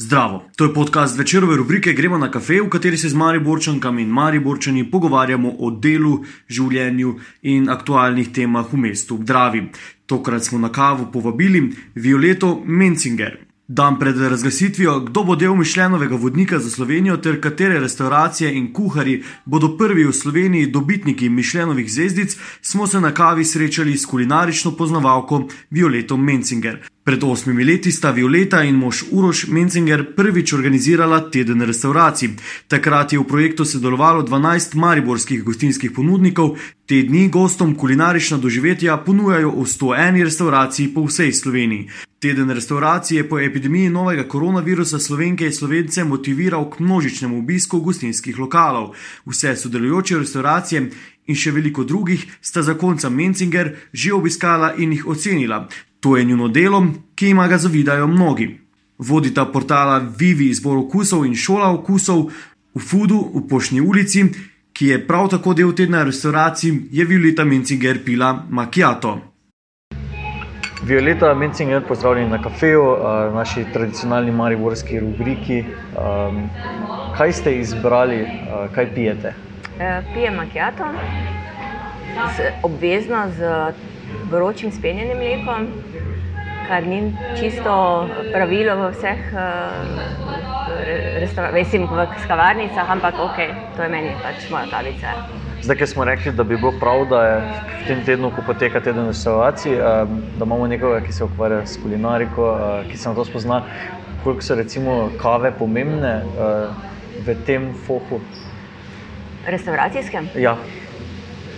Zdravo, to je podcast večerove rubrike Gremo na kafe, v kateri se z Mariborčankami in Mariborčani pogovarjamo o delu, življenju in aktualnih temah v mestu Dravi. Tokrat smo na kavo povabili Violeto Menzinger. Dan pred razglasitvijo, kdo bo del Mišljenovega vodnika za Slovenijo, ter katere restauracije in kuhari bodo prvi v Sloveniji dobitniki Mišljenovih zvezdic, smo se na kavi srečali s kulinarično poznavalko Violeto Menzinger. Pred osmimi leti sta Violeta in mož Uroš Menzinger prvič organizirala teden restauracij. Takrat je v projektu sodelovalo 12 mariborskih gostinskih ponudnikov, te dni gostom kulinarična doživetja ponujajo v 101 restauraciji po vsej Sloveniji. Teden restauracije po epidemiji novega koronavirusa slovenke in slovence motiviral k množičnemu obisku gostinskih lokalov. Vse sodelujoče restauracije in še veliko drugih sta zakonca Menzinger že obiskala in jih ocenila. To je njuno delo, ki ima ga zavidajo mnogi. Vodita portala Vivi izbor okusov in šola okusov v Fudu v Pošni ulici, ki je prav tako del tedna restauracij, je Violeta Menzinger pila Macchiato. Violeta Menzinger, pozdravljeni na kafeju, v naši tradicionalni mariborski rubriki. Kaj ste izbrali, kaj pijete? Pijem Macchiato, obvezno z vročim spenjenim mlekom, kar ni čisto pravilo v vseh mislim, v kavarnicah, ampak ok, to je meni pač moja kavica. Zdaj, ki smo rekli, da bi bilo prav, da je v tem tednu, ko poteka teden restauracij, da imamo nekoga, ki se ukvarja s kulinariko, ki se na to spozna, koliko so recimo kave pomembne v tem fohu? Restavracijskem? Ja.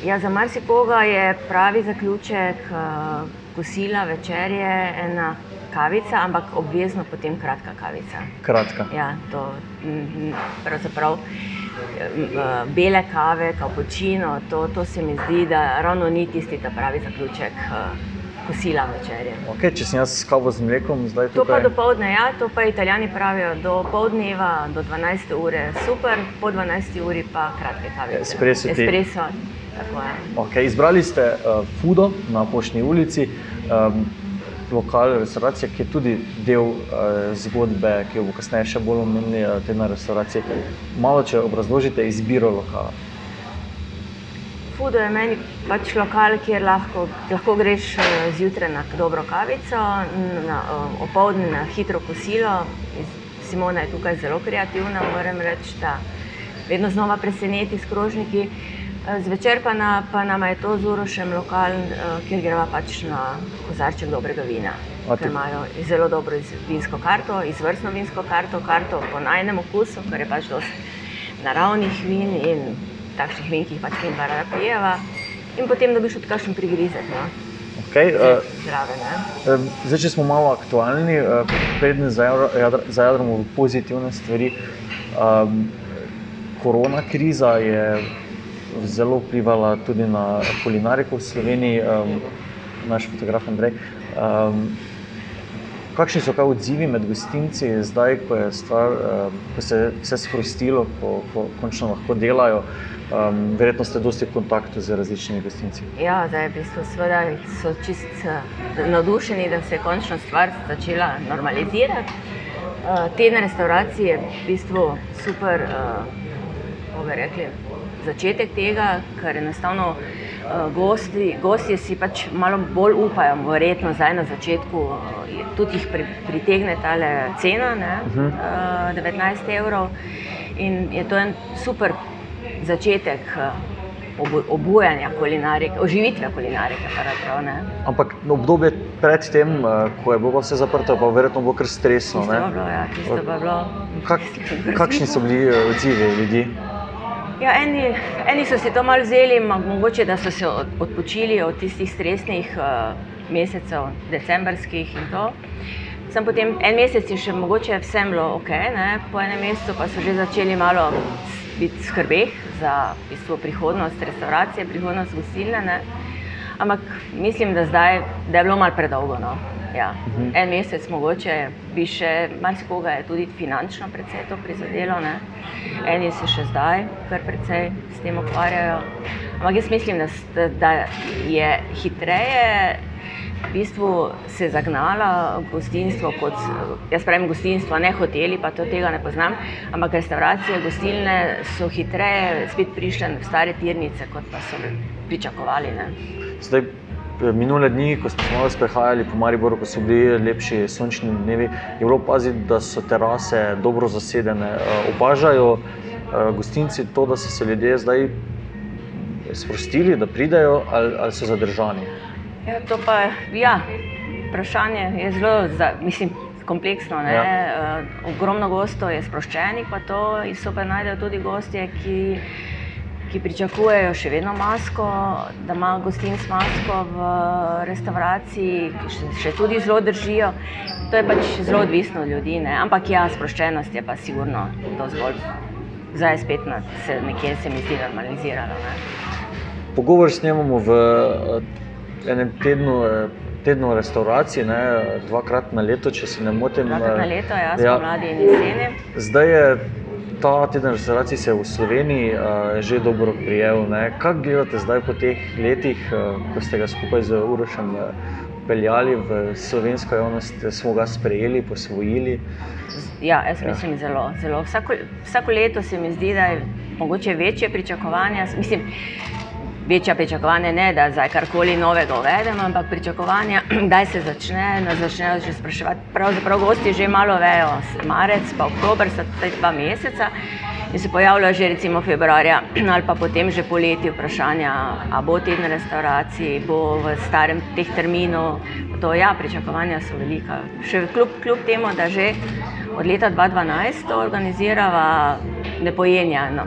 Ja, za marsikoga je pravi zaključek kosila, večerje ena kavica, ampak obvezno potem kratka kavica. Kratka. Ja, to pravzaprav bele kave, kapučino, to, to se mi zdi, da ravno ni tisti pravi zaključek kosila, večerje. Okej, če sem jaz s kavo z mlekom zdaj To pa tukaj. dopoldne, ja, to pa Italijani pravijo do poldneva, do 12. ure super, po 12. uri pa kratke kavice. Espresso. Espresso, tako je. Okay, izbrali ste uh, Fudo na Pošni ulici, um, lokal restauracije, ki je tudi del uh, zgodbe, ki jo bo kasneje še bolj omenili, uh, te na restauraciji. Malo, če obrazložite izbiro lokala. Fudo je meni pač lokal, kjer lahko, lahko greš eh, zjutraj na dobro kavico, na, eh, opoldne na hitro kosilo. Simona je tukaj zelo kreativna, moram reči, da vedno znova preseneti s krožniki. Eh, Zvečer pa, na, pa nama je to z Urošem lokal, kjer greva pač na kozarček dobrega vina. A Ker imajo zelo dobro iz- vinsko karto, izvrstno vinsko karto, karto po najnem okusu, ker je pač dosti naravnih vin in takšnih vin, ki jih pač mi dva rada pijeva. In potem dobiš tudi kakšen prigrizek, no, Okay, uh, zraven. Ne? um, zdaj, če smo malo aktualni, uh, predne zajadramo v pozitivne stvari. Um, korona kriza je zelo vplivala tudi na kulinariko v Sloveniji, um, naš fotograf Andrej. Um, kakšni so kaj odzivi med gostinci, zdaj, ko, stvar, um, ko se je vse sprostilo, ko, ko končno lahko delajo? Um, verjetno ste dosti v kontaktu z različnimi gostinci. Ja, zdaj v bistvu seveda so čist eh, navdušeni, da se je končno stvar začela normalizirati. Uh, Teden restauracije je v bistvu super, uh, kako bi rekli, začetek tega, ker enostavno uh, gosti, gostje si pač malo bolj upajo, verjetno zdaj na začetku uh, tudi jih pri, pritegne ta cena, ne, uh, 19 evrov. In je to en super začetek uh, obu- obujanja kulinarike, oživitve kulinarike. pravzaprav, ne. Ampak obdobje pred tem, eh, ko je bilo vse zaprto, pa verjetno bilo kar stresno. Tisto bilo, ja, tisto bilo. Kak, kakšni so bili eh, odzivi ljudi? Ja, eni, eni so si to malo vzeli, mogoče da so se od- odpočili od tistih stresnih uh, mesecev, decembrskih in to. Sem potem en mesec je še mogoče vsem bilo ok, ne? po enem mesecu pa so že začeli malo biti skrbeh za v bistvu, prihodnost restauracije, prihodnost gostilne. Ne? Ampak mislim, da zdaj da je bilo malo predolgo. No? Ja. -huh. En mesec mogoče bi še marsikoga je tudi finančno precej to prizadelo. Ne? Eni se še zdaj kar precej s tem ukvarjajo. Ampak jaz mislim, da, da je hitreje v bistvu se zagnala gostinstvo, kot jaz pravim gostinstvo, ne hoteli, pa to tega ne poznam, ampak restauracije, gostilne so hitreje spet prišle v stare tirnice, kot pa so pričakovali. Ne. Zdaj, minule dni, ko smo malo sprehajali po Mariboru, ko so bili lepši sončni dnevi, je bilo opaziti, da so terase dobro zasedene. Eh, opažajo eh, gostinci to, da so se ljudje zdaj sprostili, da pridejo ali, ali so zadržani. Ja, to pa ja, vprašanje je zelo za, mislim, kompleksno. Ja. Uh, ogromno gostov je sproščenih, pa to so pa najdejo tudi gostje, ki, ki pričakujejo še vedno masko, da ima gostin s masko v restavraciji, ki še, še tudi zelo držijo. To je pač zelo odvisno od ljudi, ne? ampak ja, sproščenost je pa sigurno to zgolj. Zdaj je spet na, se nekje se mi zdi normaliziralo. Ne? Pogovor s njim v enem tednu, eh, tednu restauracij, ne, dvakrat na leto, če se ne motim. Dvakrat na leto, ja, ja. mladi in jeseni. Zdaj je ta teden restauracij se v Sloveniji uh, že dobro prijel. Kaj gledate zdaj po teh letih, uh, ko ste ga skupaj z Urošem uh, peljali v slovensko javnost, smo ga sprejeli, posvojili? Ja, jaz ja. mislim, zelo. zelo. Vsako, vsako leto se mi zdi, da je mogoče večje pričakovanja. Mislim, večja pričakovanja, ne da zdaj karkoli novega uvedemo, ampak pričakovanja, da se začne, nas začnejo že spraševati. Pravzaprav gosti že malo vejo, marec pa oktober, sta ta dva meseca in se pojavljajo že recimo februarja ali pa potem že poleti vprašanja, a bo teden restauracij, bo v starem teh terminov. To ja, pričakovanja so velika. Še kljub, kljub temu, da že od leta 2012 to organizirava nepojenja. No,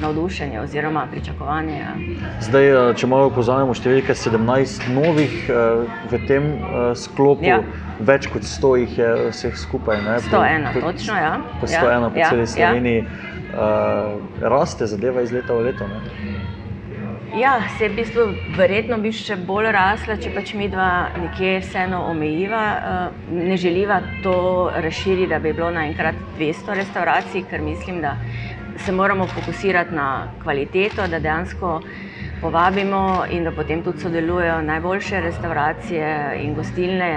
navdušenje oziroma pričakovanje. Ja. Zdaj, eh, če malo pozamemo številke, 17 novih eh, v tem eh, sklopu, ja. več kot 100 jih je vseh skupaj. Ne? 101, po, točno. Ja. Po 101 ja. po ja. celi ja. Sloveniji. Ja. Raste zadeva iz leta v leto. Ne? Ja, se v bistvu verjetno bi še bolj rasla, če pač mi dva nekje vseeno omejiva. Ne želiva to razširiti, da bi bilo naenkrat 200 restauracij, ker mislim, da se moramo fokusirati na kvaliteto, da dejansko povabimo in da potem tudi sodelujejo najboljše restauracije in gostilne,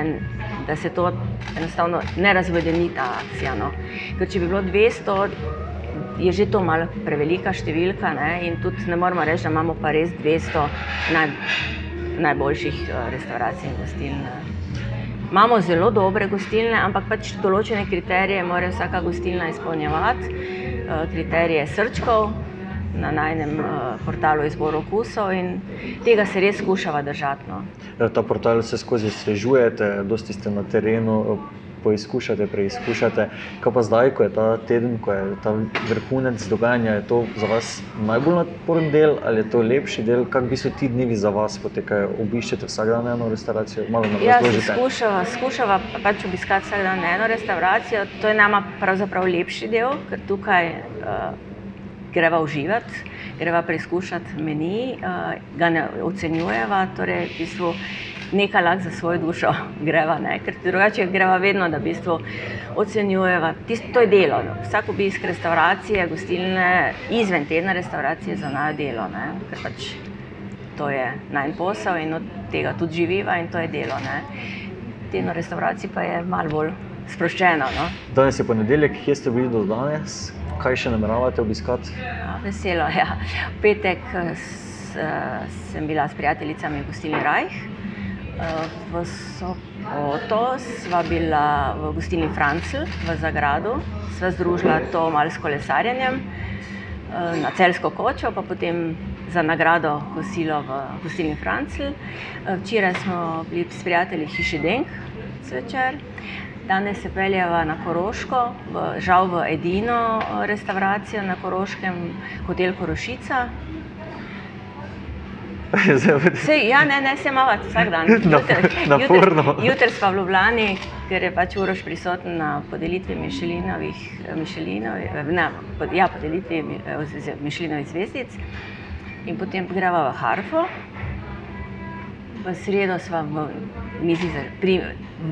da se to enostavno ne razvodeni ta akcija. No. Ker če bi bilo 200, je že to malo prevelika številka ne? in tudi ne moramo reči, da imamo pa res 200 naj, najboljših uh, restauracij in gostilne. Imamo zelo dobre gostilne, ampak pač določene kriterije mora vsaka gostilna izpolnjevati. Eh, kriterije srčkov na najnem eh, portalu izboru okusov in tega se res skušava držati. No. Ja, ta portal se skozi svežujete, dosti ste na terenu. Poizkušate, preizkušate. Kaj pa zdaj, ko je ta teden, ko je ta vrhunec dogajanja, je to za vas najbolj naporen del ali je to lepši del? Kako bi so ti dnevi za vas potekajo? Obiščete vsak dan eno restavracijo? Ja, skušava, skušava pač obiskati vsak dan eno restavracijo. To je nama pravzaprav lepši del, ker tukaj uh, greva uživati, greva preizkušati meni, uh, ga ne ocenjujeva. Torej, v bistvu, nekaj lahko za svojo dušo greva, ne? ker drugače greva vedno, da v bistvu ocenjujeva. Tisto, to je delo. No. Vsak obisk restauracije, gostilne, izven tedna restauracije za naj delo, ne? ker pač to je naj posel in od tega tudi živiva in to je delo. Ne? Tedno restauracije pa je malo bolj sproščeno. No? Danes je ponedeljek, kje ste bili do danes? Kaj še nameravate obiskati? Ja, veselo, ja. V petek eh, s, uh, sem bila s prijateljicami v gostilni Rajh. V Sopoto sva bila v gostilni Francl v Zagradu, sva združila to malo s kolesarjenjem eh, na celsko kočo, pa potem za nagrado kosilo v gostilni Francl. Eh, včeraj smo bili s prijatelji Hiši Denk zvečer. Danes se peljeva na Koroško, v, žal v edino eh, restauracijo na Koroškem, hotel Korošica, Sej, ja, ne, ne, se imamo vsak dan. Naporno. Jutri smo v Ljubljani, ker je pač urož prisoten na podelitvi Mišelinovih, Mišelinovih, na, pod, ja, podelitvi Mišelinovih zvezdic. In potem greva v Harfo. V sredo smo v mizi, pri,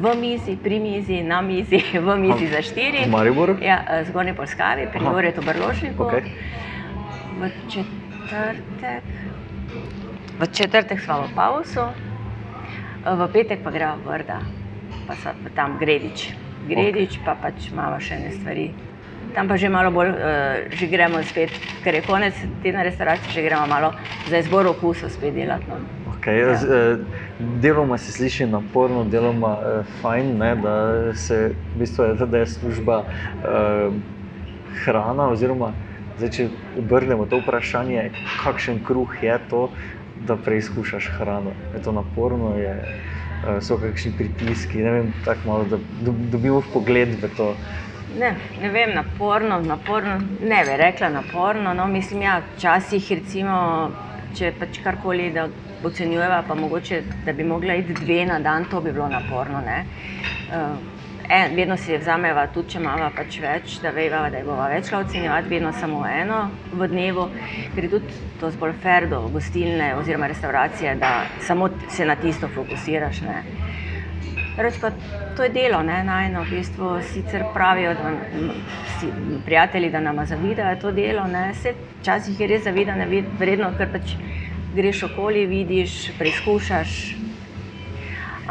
v mizi, pri mizi, na mizi, v mizi za štiri. V Mariboru? Ja, eh, zgornji Polskavi, pri. Goretu Brlošniku. Okej. V četrtek, v četrtek smo v Pausu, v petek pa gremo v Vrda, pa so tam Gredič. Gredič pa pač imamo še ene stvari. Tam pa že malo bolj, uh, že gremo spet, ker je konec tedna restauracije, že gremo malo za izbor okusov spet delati. No. Okay, Ja. z, eh, deloma se sliši naporno, deloma eh, fajn, ne, da, se, v bistvu je, da je služba eh, hrana. Oziroma, zdaj, če obrnemo to vprašanje, kakšen kruh je to, da preizkušaš hrano. Je to naporno, je, eh, so kakšni pritiski. Ne vem, tako malo, da dob- dobimo pogled v to. Ne, ne vem, naporno, naporno, ne bi rekla naporno. No, mislim, ja, včasih, recimo, če pač karkoli da ocenjujeva, pa mogoče, da bi mogla iti dve na dan, to bi bilo naporno. ne. Uh, en, vedno si vzameva, tudi če imamo pač več, da veva, da je bova večla ocenjevati, vedno samo eno v dnevu, ker je tudi to zbolj fair do gostilne oziroma restauracije, da samo se na tisto fokusiraš. Ne. Reč pa, to je delo, ne, najno, v bistvu sicer pravijo, da si, prijatelji, da nam zavidajo to delo, ne, se včasih je res zavidanje vredno, ker pač greš okoli, vidiš, preizkušaš,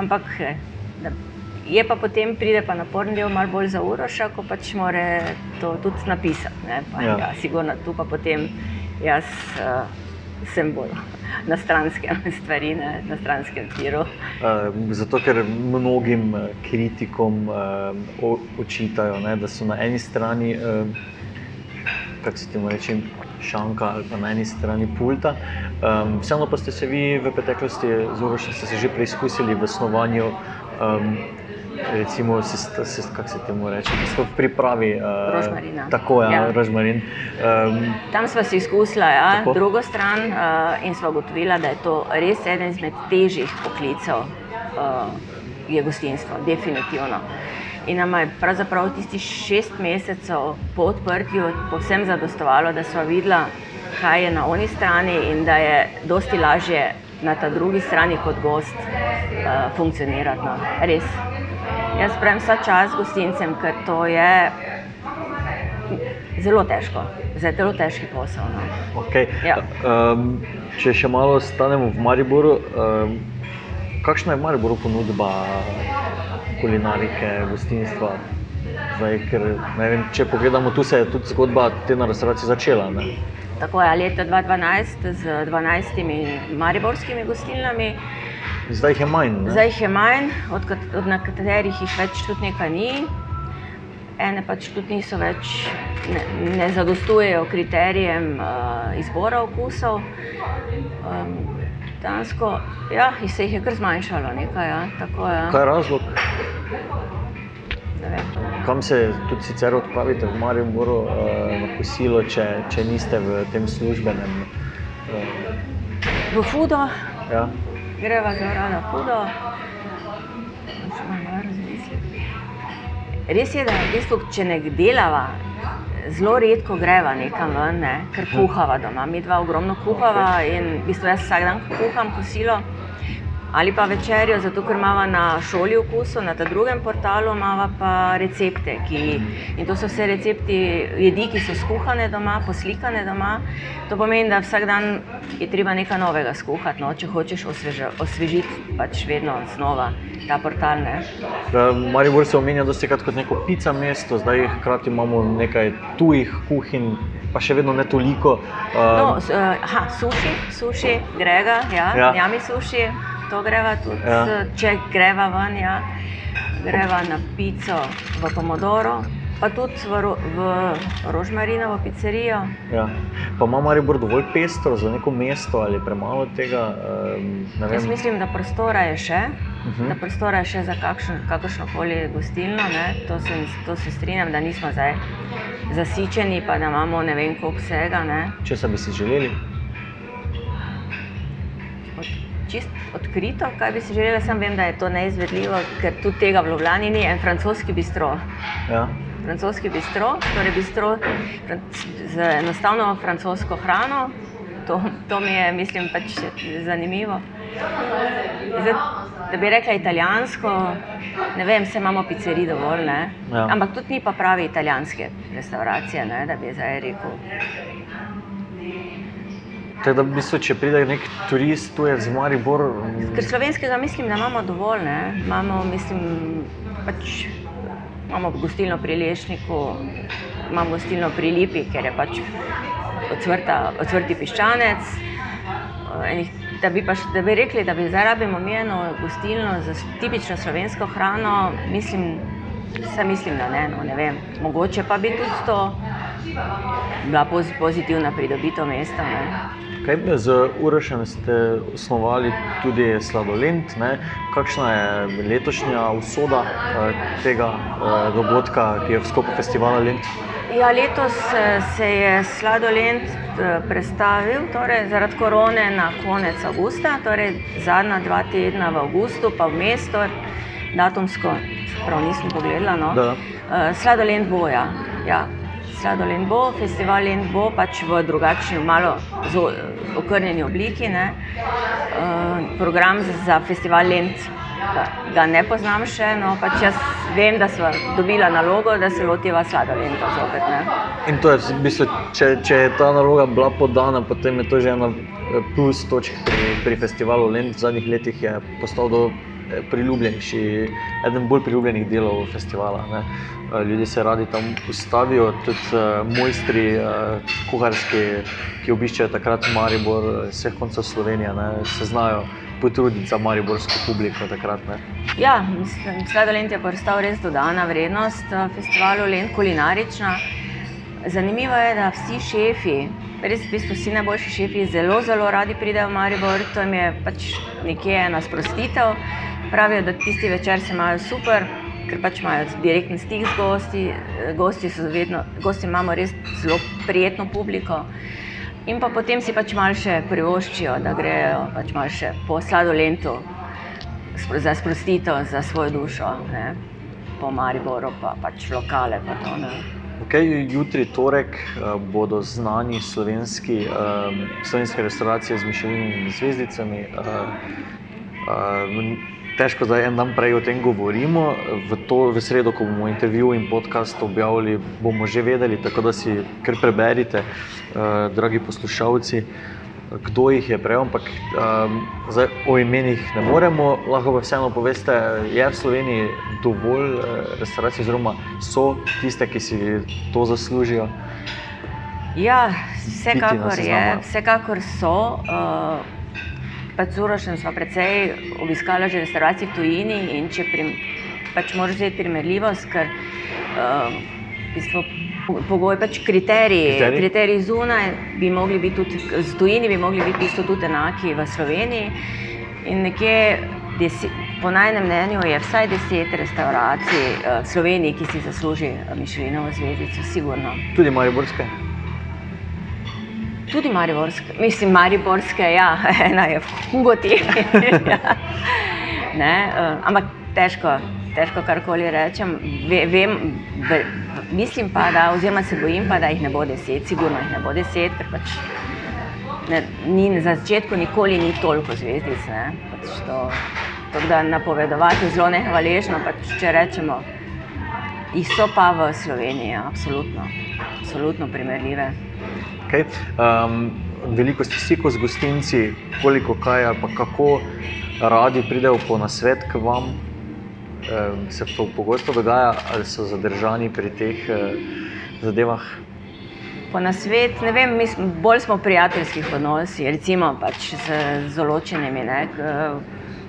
ampak da, je pa potem pride pa naporen del malo bolj za uroša, ko pač more to tudi napisati, ne, pa, Ja. ja. Sigurno tu pa potem jaz uh, sem bolj na stranskem stvari, ne, na stranskem tiru. Uh, zato, ker mnogim uh, kritikom uh, očitajo, ne, da so na eni strani, uh, kako se temu reče, šanka ali pa na eni strani pulta. Um, vseeno pa ste se vi v preteklosti, zelo še ste se že preizkusili v snovanju. Um, Recimo, kako se temu reče, v pripravi uh, Rožmarina. Tako je, ja. Ja. rožmarin. Um, Tam smo si izkusili ja, Tako. drugo stran uh, in smo ugotovili, da je to res eden izmed težjih poklicev, uh, je gostinstvo, definitivno. In nam je pravzaprav tisti šest mesecev po odprtju povsem zadostovalo, da smo videli, kaj je na oni strani in da je dosti lažje na ta drugi strani kot gost uh, funkcionirati. No. Res. Jaz pravim vsa čas gostincem, ker to je zelo težko, zelo težki posel. No. Okay. Ja. Um, če še malo ostanemo v Mariboru, um, kakšna je v Mariboru ponudba kulinarike, gostinstva? Zdaj, ker, vem, če pogledamo, tu se je tudi zgodba te na restavraciji začela. Ne? Tako je leta 2012 z 12 mariborskimi gostilnami, Zdaj jih je manj. Ne? zdaj jih je manj, od, od na katerih jih več tudi nekaj ni. Ene pač tudi niso več, ne, ne zadostujejo kriterijem uh, izbora okusov. Um, Dansko, ja, in se jih je kar zmanjšalo nekaj. Ja, tako, ja. Kaj je razlog? Kam se tudi sicer odpravite v Mariboru uh, na kosilo, če, če niste v tem službenem? Uh, V Fudo, ja? Greva v. Še malo razmisliti. Res je, da v bistvu, če ne delava, zelo redko greva nekam ven, ne, ker kuhava doma. Mi dva ogromno kuhava in v bistvu jaz vsak dan kuham kosilo. Ali pa večerjo, zato ker imamo na šoli okusov, na tem drugem portalu imamo pa recepte. Ki, in to so vse recepti jedi, ki so skuhane doma, poslikane doma. To pomeni, da vsak dan je treba nekaj novega skuhati, no, če hočeš osveža, osvežiti pač vedno znova ta portal. Uh, Maribor se omenja dosti krat kot neko pica mesto, zdaj hkrati imamo nekaj tujih kuhinj, pa še vedno ne toliko. Uh, No, eh, aha, suši, suši, grega, Ja. ja. jami suši, to greva tudi, Ja. če greva ven, ja. greva na pico v Pomodoro, pa tudi v, Ro- v Rožmarinovo pizzerijo. Ja. Pa ima Maribor dovolj pestro za neko mesto ali premalo tega? Ne Jaz mislim, da prostora je še, Uh uh -huh. da prostora je še za kakršno koli gostilno. Ne? To, se, to se strinjam, da nismo zdaj zasičeni, pa da imamo ne vem koliko vsega. Ne? Če bi si želeli? Čist odkrito, kaj bi si želela, sem vem, da je to neizvedljivo, ker tudi tega v Ljubljani ni, en francoski bistro. Ja. Francoski bistro, torej bistro z enostavno francosko hrano. To, to mi je, mislim, pač zanimivo. Zdaj, da bi rekla italijansko, ne vem, se imamo pizzeri dovolj, Ja. ampak tudi ni pa pravi italijanske restauracije, ne, da bi zdaj rekel. Tako da, v bistvu, če pride nek turist, tu je z Maribor. Ker slovenskega mislim, da imamo dovolj. Ne? Imamo, mislim, pač, imamo gostilno pri Lešniku, imamo gostilno pri Lipi, ker je pač odvrta, odvrti piščanec. Enih- Da bi, pa, da bi rekli, da bi zdaj rabimo eno gostilno za tipično slovensko hrano, mislim, mislim, da ne, no, ne vem. Mogoče pa bi tudi to bila poz, pozitivna pridobitev mesta. Ne. Kaj, z Urošem ste osnovali tudi Sladolent. Ne? Kakšna je letošnja usoda eh, tega eh, dogodka, ki je v sklopu festivala Lent? Ja, letos eh, se je sladolent eh, prestavil torej, zaradi korone na konec avgusta, torej zadnja dva tedna v avgustu, pa vmes, torej, datumsko, prav nisem pogledala. No. Da, da. Eh, Sladolent bo, ja. Ja. Sladolent bo, festival Lent bo pač v drugačni, malo zo- okrnjeni obliki. Eh, Program za- festival Lent ga, ga ne poznam še, no pač jaz vem, da smo dobila nalogo, da se lotiva sladolenta zopet. Ne. In to je, v bistvu, če, če je ta naloga bila podana, potem je to že ena eh, plus točk pri, pri festivalu Lent. V zadnjih letih je postal do eh, priljubljenejši, eden bolj priljubljenih delov festivala. Ne. Eh, Ljudje se radi tam ustavijo, tudi uh, mojstri, uh, kuharski, ki obiščejo takrat Maribor, eh, vseh koncev Slovenije, ne, se znajo potruditi za mariborsko publiko takrat. Ne. Ja, mislim, sladolent je postal res dodana vrednost festivalu Lent kulinarična. Zanimivo je, da vsi šefi, res v bistvu vsi najboljši šefi, zelo, zelo radi pridejo v Maribor. To jim je pač nekje ena sprostitev. Pravijo, da tisti večer se imajo super, ker pač imajo direktni stik z gosti. eh, Gosti, vedno, gosti imamo res zelo prijetno publiko. In pa potem si pač malo še privoščijo, da grejo pač malo še po sladolentu za sprostitev, za svojo dušo, ne? po Mariboru, pa pač lokale. Pa to, ne. Okay, jutri, torek, eh, bodo znani slovenski, um, slovenske restauracije z mišljenimi zvezdicami. Uh, uh, težko zdaj en dan prej o tem govorimo. V, to, v sredo, ko bomo intervju in podcast objavili, bomo že vedeli, tako da si kar preberite, uh, dragi poslušalci. Kdo jih je prej, ampak um, zdaj o imenih ne moremo, lahko pa vseeno poveste, je v Sloveniji dovolj uh, restauracij, oziroma so tiste, ki si to zaslužijo. Ja, vsekakor je, vsekakor so. Uh, pač z Urošem smo precej obiskali že restauracije v tujini in če prim, pač moraš vzeti primerljivost, ker uh, v bistvu, po- pogoj, pač kriteriji, Kriteriji? kriteriji zunaj bi mogli biti tudi, z tujini bi mogli biti bistvu tudi enaki v Sloveniji. In nekje, desi, po najnem mnenju, je vsaj deset restauracij uh, v Sloveniji, ki si zasluži Mišelinovo zvezdico, sigurno. Tudi Mariborske. Tudi Mariborske, mislim, Mariborske, ja, ena je v Hugoti. ne, uh, ampak težko, težko karkoli rečem. Ve, vem, ve, mislim pa, da, oziroma se bojim pa, da jih ne bo deset, sigurno jih ne bo deset, ker pač ne, ni, na začetku nikoli ni toliko zvezdic. ne, Pač to, tako da napovedovati je zelo nehvaležno, pač, če rečemo. Jih so pa v Sloveniji, absolutno, absolutno primerljive. Okay. Um, veliko ste stikov z gostinci, koliko kaj ali pa kako radi pridejo po nasvet k vam. Um, se to pogosto dogaja, ali so zadržani pri teh uh, zadevah? Po nasvet, ne vem, mi smo, bolj smo prijateljskih odnosih, recimo pač z, z določenimi, ne, k,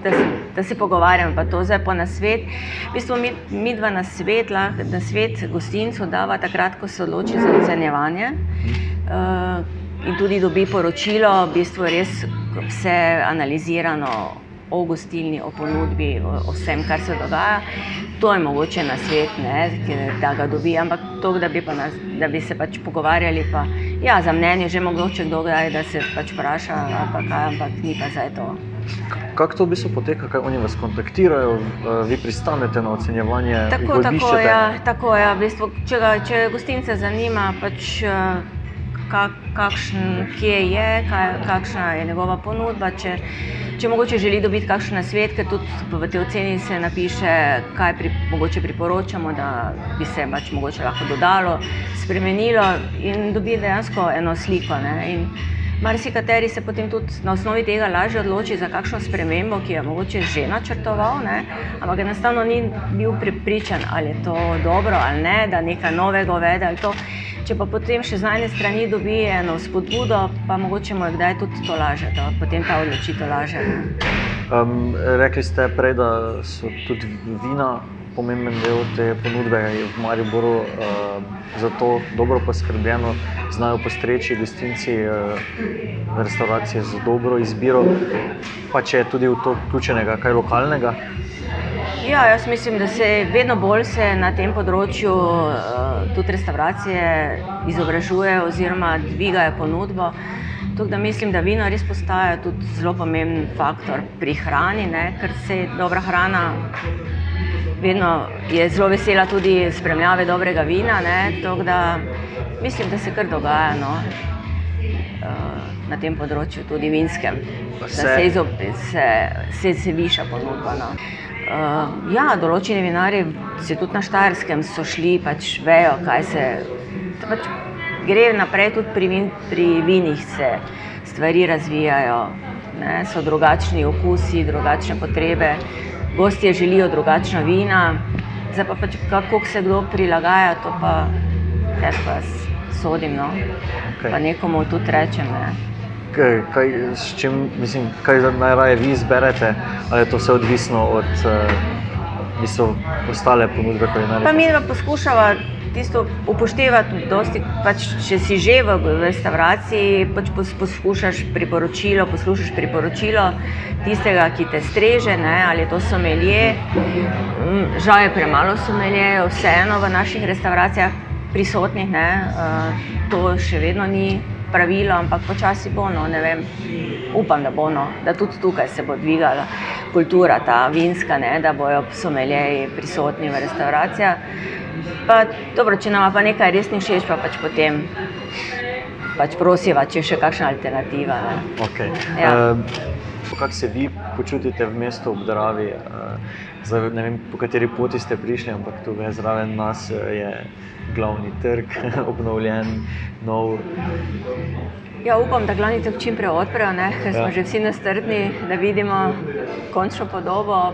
da, se, da se pogovarjamo. Pa to zdaj po nasvet. V bistvu mi, mi dva na svet, lahko na svet gostincu dava takrat, ko se odloči za ocenjevanje. Uh, in tudi dobi poročilo, v bistvu res vse analizirano o gostilni, o ponudbi, o, o vsem, kar se dogaja. To je mogoče na svet, ne, da ga dobi, ampak to, da bi, pa nas, da bi se pač pogovarjali, pa ja, za mnenje že mogoče kdo kdaj, da se pač vpraša, pa kaj, ampak ni pa zdaj to. Kako to v bistvu poteka, kaj oni vas kontaktirajo, uh, vi pristanete na ocenjevanje, Tako, tako, ja, tako ja, v bistvu, če, ga, če gostince zanima, pač, eh, kak, kakšen, kje je, kaj, kakšna je njegova ponudba. Če, če mogoče želi dobiti kakšen svet, ker tudi v tej oceni se napiše, kaj pri, mogoče priporočamo, da bi se pač mogoče lahko dodalo, spremenilo in dobi dejansko eno sliko. Marsikateri se potem tudi na osnovi tega lažje odloči za kakšno spremembo, ki jo je mogoče že načrtoval, ne? ampak enostavno ni bil pripričan, ali je to dobro ali ne, da nekaj novega uvede. Če pa potem še z ene strani dobi eno spodbudo, pa mogoče mu je kdaj tudi to laže, da potem ta odločitev laže. Um, rekli ste prej, da so tudi vina pomemben del te ponudbe v Mariboru, uh, zato dobro poskrbljeno, znajo postreči gostinci uh, restauracije z dobro izbiro, pa če je tudi v to vključenega kaj lokalnega. Ja, jaz mislim, da se vedno bolj se na tem področju uh, tudi restauracije izobražujejo oziroma dvigajo ponudbo. Tako da mislim, da vino res postaja tudi zelo pomemben faktor pri hrani, ne? ker se dobra hrana vedno je zelo vesela tudi spremljave dobrega vina. Da mislim, da se kar dogaja no, uh, na tem področju, tudi vinskem, da se, se, se, se viša ponudba. No. Uh, ja, določeni vinari, se tudi na Štajerskem, so šli, pač vejo, kaj se. Pač gre naprej tudi pri, vin, pri vinih, se stvari razvijajo, ne, so drugačni okusi, drugačne potrebe gostje želijo drugačna vina, zdaj pa pač kako se kdo prilagaja, to pa jaz pa sodim. No. Okay. Pa nekomu tudi rečem. Ne. Kaj, kaj, čim, mislim, kaj najraje vi izberete, ali je to vse odvisno od uh, ostale ponudbe, ki jih imate? Mi pa poskušamo tisto upoštevati, dosti, pač, če si že v restavraciji, pač poslušaš priporočilo, poslušaš priporočilo tistega, ki te streže, ne, ali je to somelje. Mm, žal je premalo somelje, vseeno v naših restauracijah prisotnih, ne, uh, to še vedno ni pravilo, ampak počasi bo, no, ne vem, upam, da bo, no, da tudi tukaj se bo dvigala kultura, ta vinska, ne, da bojo someljeji prisotni v restauracijah. Pa, dobro, če nam pa nekaj res ni všeč, pa pač potem pač prosiva, če je še kakšna alternativa. Okay. Ja. Uh, Kako se vi počutite v mestu ob Dravi? Uh, zdaj, ne vem, po kateri poti ste prišli, ampak tu zraven nas je glavni trg, obnovljen, nov. Ja, upam, da glavni trg čim prej odprejo, ker smo ja. že vsi nastrpni, da vidimo končno podobo.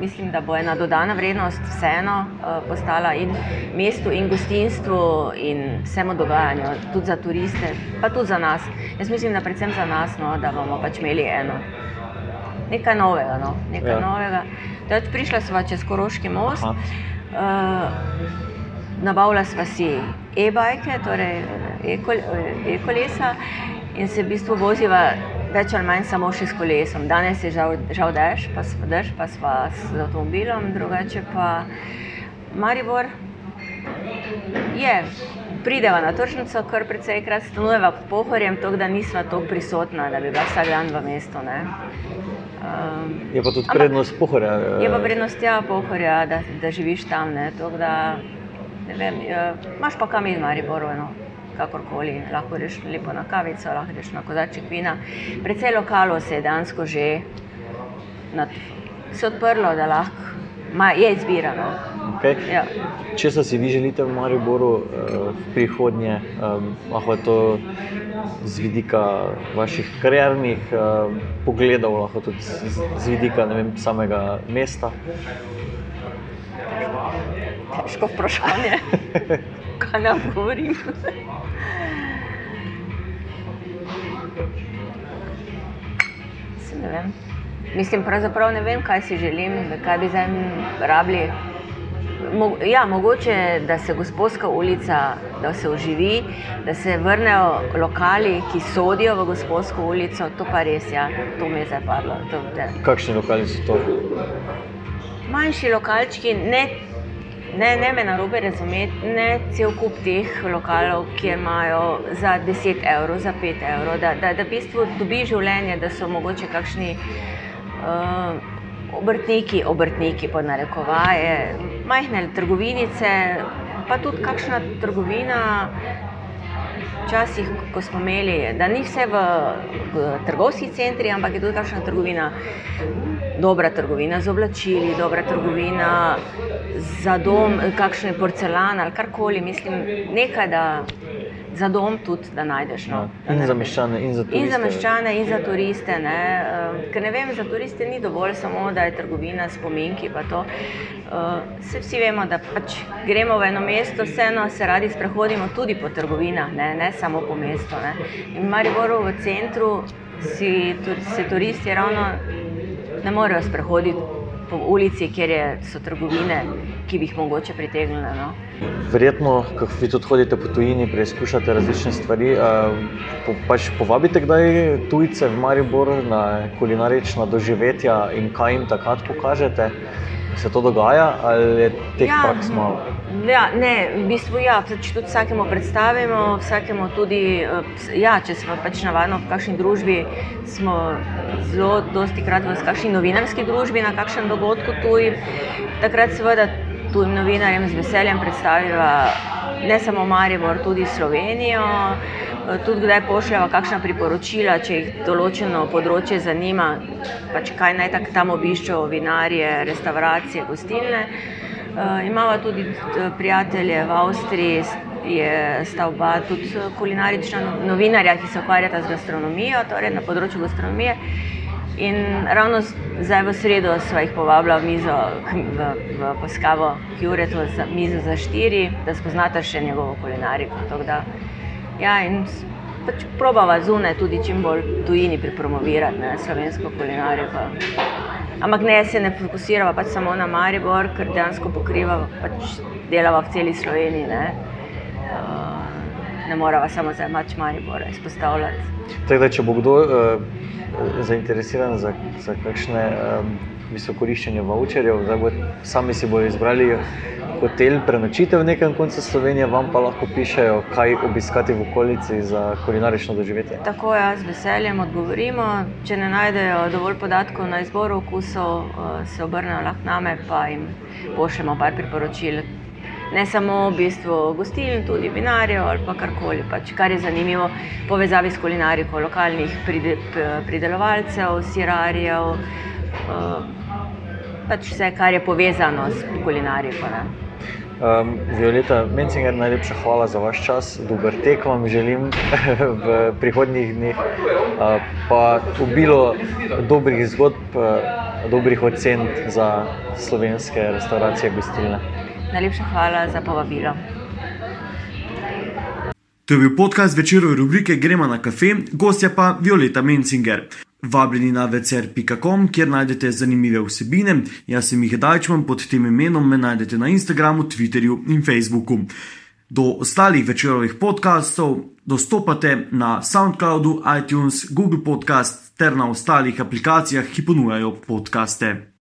Mislim, da bo ena dodana vrednost vseeno uh, postala in mestu, in gostinstvu, in vsemu dogajanju, tudi za turiste, pa tudi za nas. Jaz mislim, da predvsem za nas, no, da bomo pač imeli eno. Nekaj novega. No, nekaj ja. novega. Pač prišla sva čez Koroški most. Nabavila sva si e-bike, torej e-kolesa, in se v bistvu voziva več ali manj samo še s kolesom. Danes je žal, žal dež, pa smo dež, pa smo s avtomobilom, drugače pa Maribor je. Prideva na tržnico, kar precejkrat stanujeva pod pohorjem, tako da nisva tako prisotna, da bi bila vsak dan v mestu. Um, je pa tudi prednost pohorja. Je pa prednost ja, pohorja, da, da živiš tam. Ne, vem, imaš pa kam in Mariboru, no, kakorkoli, lahko greš lepo na kavico, lahko greš na kozaček vina. Predvsej lokalo se je dansko že nad, se odprlo, da lahko ma, je izbirano. Okay. Ja. Če se vi želite v Mariboru uh, v prihodnje, um, lahko je to z vidika vaših kariernih uh, pogledov, lahko tudi z, z vidika vem, samega mesta težko vprašanje, kaj nam govorim. Ne vem. Mislim, pravzaprav ne vem, kaj si želim, kaj bi zdaj rabili. Mo, ja, mogoče, da se gospodska ulica, da se oživi, da se vrnejo lokali, ki sodijo v gospodsko ulico. To pa res, ja, to mi je zapadlo. Kakšni lokali so to? Manjši lokalčki, ne Ne, ne me narobe razumeti, ne cel kup teh lokalov, ki imajo za 10 evrov, za 5 evrov, da, da, da v bistvu dobi življenje, da so mogoče kakšni uh, obrtniki, obrtniki pod narekovaje, majhne trgovinice, pa tudi kakšna trgovina, včasih, ko smo imeli, da ni vse v, v trgovskih centrih, ampak je tudi kakšna trgovina, dobra trgovina z oblačili, dobra trgovina za dom, kakšen porcelan ali karkoli. Mislim, nekaj, da za dom tudi, da najdeš. No. Ja, in za meščane, in za turiste. In za meščane, in za turiste. Ne. Uh, ker ne vem, za turiste ni dovolj samo, da je trgovina, spominki. Uh, vsi vemo, da pač gremo v eno mesto, vseeno se radi sprehodimo tudi po trgovinah, ne, ne samo po mestu. Ne. In v Mariboru v centru si, se turisti ravno ne morejo sprehoditi po ulici, kjer je, so trgovine, ki bi jih mogoče pritegnile. No. Verjetno, ko vi tudi hodite po tujini, preizkušate različne stvari. Po, pač povabite kdaj tujce v Maribor na kulinarična doživetja in kaj jim takrat pokažete? Se to dogaja ali je teh ja, praks malo? Ja, ne, v bistvu ja, pač tudi vsakemu predstavimo, vsakemu tudi, eh, ja, če smo pač navadno v kakšni družbi, smo zelo dosti krat v kakšni novinarski družbi na kakšnem dogodku tuj. Takrat seveda tujim novinarjem z veseljem predstavimo ne samo Maribor, tudi Slovenijo. Tudi kdaj pošljemo kakšna priporočila, če jih določeno področje zanima, pač kaj naj tako tam obiščejo, vinarje, restauracije, gostilne. Uh, imamo tudi eh, prijatelje v Avstriji, je stavba tudi kulinarična no-, novinarja, ki se ukvarjata z gastronomijo, torej na področju gastronomije. In ravno zdaj v sredo smo jih povabili v mizo, v, v Poskavo, Kjureto, za mizo za štiri, da spoznate še njegovo kulinariko. Ja, in pač probava zunaj tudi čim bolj tujini pripromovirati ne, slovensko kulinariko. Ampak ne, se ne fokusiramo pač samo na Maribor, ker dejansko pokriva pač delava v celi Sloveniji. Ne, uh, ne moramo samo za mač Maribor izpostavljati. Tako, če bo kdo uh, zainteresiran za, za kakšne um, visokoriščenje voucherjev, sami si bodo izbrali hotel, prenočite v nekem koncu Slovenije, vam pa lahko pišejo, kaj obiskati v okolici za kulinarično doživetje. Tako je, z veseljem odgovorimo. Če ne najdejo dovolj podatkov na izbor okusov, eh, se obrnejo lahko name, pa jim pošljemo par priporočil. Ne samo v bistvu gostiln, tudi vinarjev ali pa karkoli, pač, kar je zanimivo v povezavi s kulinariko, lokalnih pridelovalcev, sirarjev, eh, pač vse, kar je povezano s kulinariko. Ne. Um, Violeta, Mencinger, najlepša hvala za vaš čas, dober tek vam želim v prihodnjih dneh, uh, pa obilo dobrih zgodb, uh, dobrih ocen za slovenske restauracije, gostilne. Najlepša hvala za povabilo. To je bil podcast večerove rubrike Gremo na kafe, gostja pa Violeta Mencinger. Vabljeni na večer.com, kjer najdete zanimive vsebine. Jaz sem jih dajčman pod tem imenom, me najdete na Instagramu, Twitterju in Facebooku. Do ostalih večerovih podkastov dostopate na SoundCloudu, iTunes, Google Podcast ter na ostalih aplikacijah, ki ponujajo podkaste.